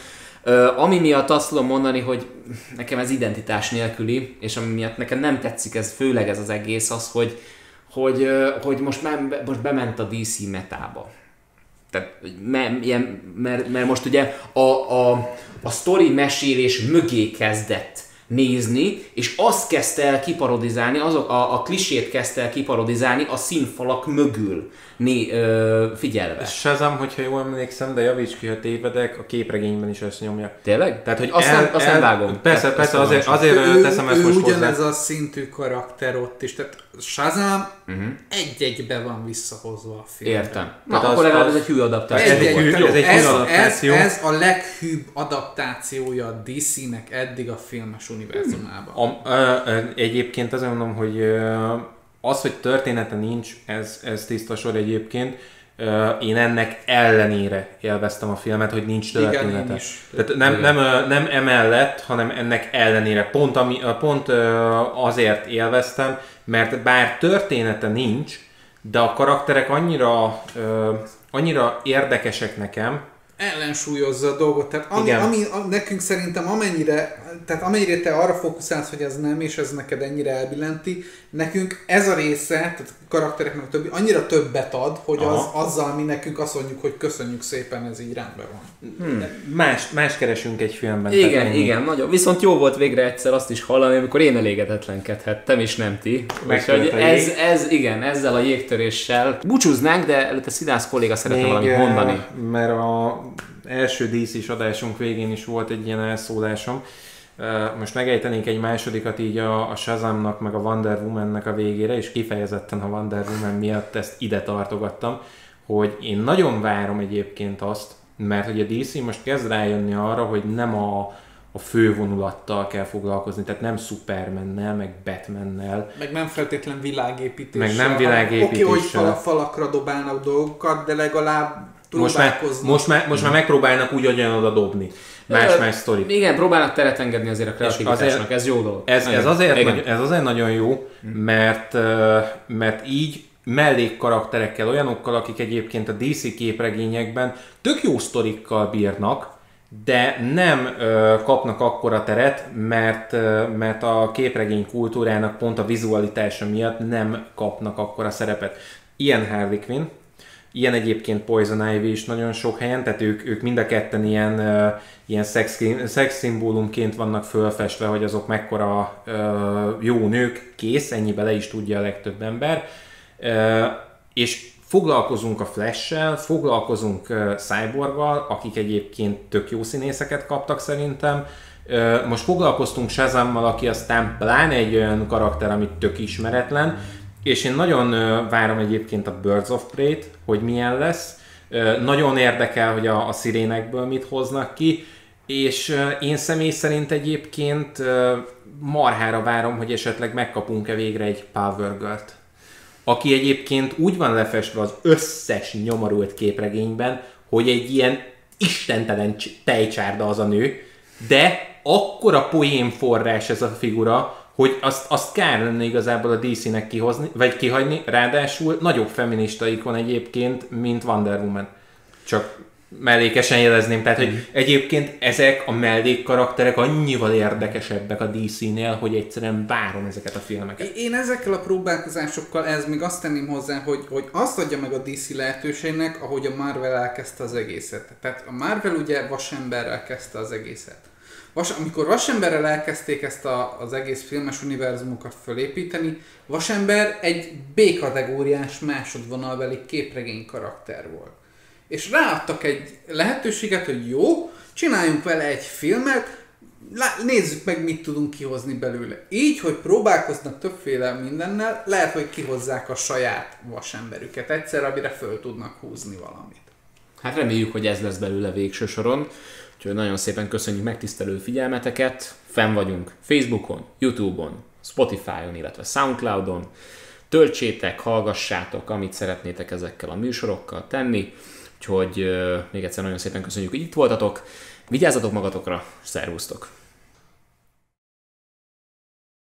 Ami miatt azt tudom mondani, hogy nekem ez identitás nélküli, és ami miatt nekem nem tetszik ez, főleg ez az egész, az, hogy, hogy, hogy most, már, most bement a DC metába. Tehát, mert, mert, mert most ugye a, a, a sztori mesélés mögé kezdett nézni, és azt kezdte el kiparodizálni, azok a, a klisét kezdte el kiparodizálni a színfalak mögül né, ö, figyelve. Shazam, hogyha jól emlékszem, de javíts ki, ha tévedek, a képregényben is ezt nyomja. Tényleg? Tehát, hogy azt, el, nem, azt el, nem vágom. Persze, Ezt- persze, azért, azért ő, teszem ezt ő most hozzá. ugyanez a szintű karakter ott is, tehát Shazam Mhm. egy-egybe van visszahozva a filmben. Értem. Na, Tehát akkor az- legalább az- ez egy hű adaptáció. Ez egy hű- ez egy hű ez, ez, adaptáció. ez a leghűbb adaptációja a DC-nek eddig a filmes univerzumában. A, ö, egyébként azért mondom, hogy az, hogy története nincs, ez, ez tiszta sor egyébként. Én ennek ellenére élveztem a filmet, hogy nincs Igen, története. én is. Tehát nem, nem, nem emellett, hanem ennek ellenére. Pont, ami, pont azért élveztem, mert bár története nincs, de a karakterek annyira, annyira érdekesek nekem, ellensúlyozza a dolgot. Tehát ami, Igen. ami a, nekünk szerintem amennyire, tehát amennyire te arra fókuszálsz, hogy ez nem, és ez neked ennyire elbillenti, nekünk ez a része, tehát a karaktereknek a többi, annyira többet ad, hogy az, Aha. azzal mi nekünk azt mondjuk, hogy köszönjük szépen, ez így rendben van. más, más keresünk egy filmben. Igen, igen, nagyon. Viszont jó volt végre egyszer azt is hallani, amikor én elégedetlenkedhettem, és nem ti. Úgyhogy ez, ez, igen, ezzel a jégtöréssel búcsúznánk, de előtte Szidász kolléga szeretne Még, valamit eh, mondani. Mert a első DC-s adásunk végén is volt egy ilyen elszólásom. Most megejtenénk egy másodikat így a, a Shazamnak, meg a Wonder Woman-nek a végére, és kifejezetten a Wonder Woman miatt ezt ide tartogattam, hogy én nagyon várom egyébként azt, mert hogy a DC most kezd rájönni arra, hogy nem a, a fővonulattal kell foglalkozni, tehát nem Supermannel, meg Batmannel, Meg nem feltétlen világépítéssel. Meg nem világépítéssel. Oké, hogy fal, falakra dobálnak dolgokat, de legalább most már, most, már, most már megpróbálnak úgy oda dobni. Más-más sztori. Igen, próbálnak teret engedni azért a kreativitásnak, azért- ez jó dolog. Ez, ez, azért, nagy, ez azért nagyon jó, mert, ö, mert így mellékkarakterekkel, olyanokkal, akik egyébként a DC képregényekben tök jó sztorikkal bírnak, de nem ö, kapnak akkora teret, mert, ö, mert a képregény kultúrának pont a vizualitása miatt nem kapnak akkora szerepet. Ilyen Harley Quinn, Ilyen egyébként Poison Ivy is nagyon sok helyen, tehát ők, ők mind a ketten ilyen, ilyen szex, szex vannak fölfestve, hogy azok mekkora jó nők, kész, ennyi bele is tudja a legtöbb ember. És foglalkozunk a Flash-sel, foglalkozunk uh, Cyborggal, akik egyébként tök jó színészeket kaptak szerintem. Most foglalkoztunk Shazammal, aki aztán pláne egy olyan karakter, amit tök ismeretlen, és én nagyon várom egyébként a Birds of Prey-t, hogy milyen lesz, nagyon érdekel, hogy a, a szirénekből mit hoznak ki, és én személy szerint egyébként marhára várom, hogy esetleg megkapunk-e végre egy Power Girl-t. Aki egyébként úgy van lefestve az összes nyomorult képregényben, hogy egy ilyen istentelen cs- tejcsárda az a nő, de akkora poén forrás ez a figura, hogy azt, azt kár lenne igazából a DC-nek kihozni, vagy kihagyni, ráadásul nagyobb feminista ikon egyébként, mint Wonder Woman. Csak mellékesen jelezném, tehát hogy egyébként ezek a mellékkarakterek annyival érdekesebbek a DC-nél, hogy egyszerűen várom ezeket a filmeket. Én ezekkel a próbálkozásokkal ez még azt tenném hozzá, hogy, hogy azt adja meg a DC lehetőségnek, ahogy a Marvel elkezdte az egészet. Tehát a Marvel ugye vasemberrel kezdte az egészet. Vas, amikor Vasemberrel elkezdték ezt a, az egész filmes univerzumokat fölépíteni, Vasember egy B-kategóriás másodvonalbeli képregény karakter volt. És ráadtak egy lehetőséget, hogy jó, csináljunk vele egy filmet, lá- nézzük meg, mit tudunk kihozni belőle. Így, hogy próbálkoznak többféle mindennel, lehet, hogy kihozzák a saját vasemberüket egyszer, amire föl tudnak húzni valamit. Hát reméljük, hogy ez lesz belőle végső soron. Úgyhogy nagyon szépen köszönjük megtisztelő figyelmeteket. Fenn vagyunk Facebookon, Youtube-on, Spotify-on, illetve Soundcloud-on. Töltsétek, hallgassátok, amit szeretnétek ezekkel a műsorokkal tenni. Úgyhogy euh, még egyszer nagyon szépen köszönjük, hogy itt voltatok. Vigyázzatok magatokra, szervusztok!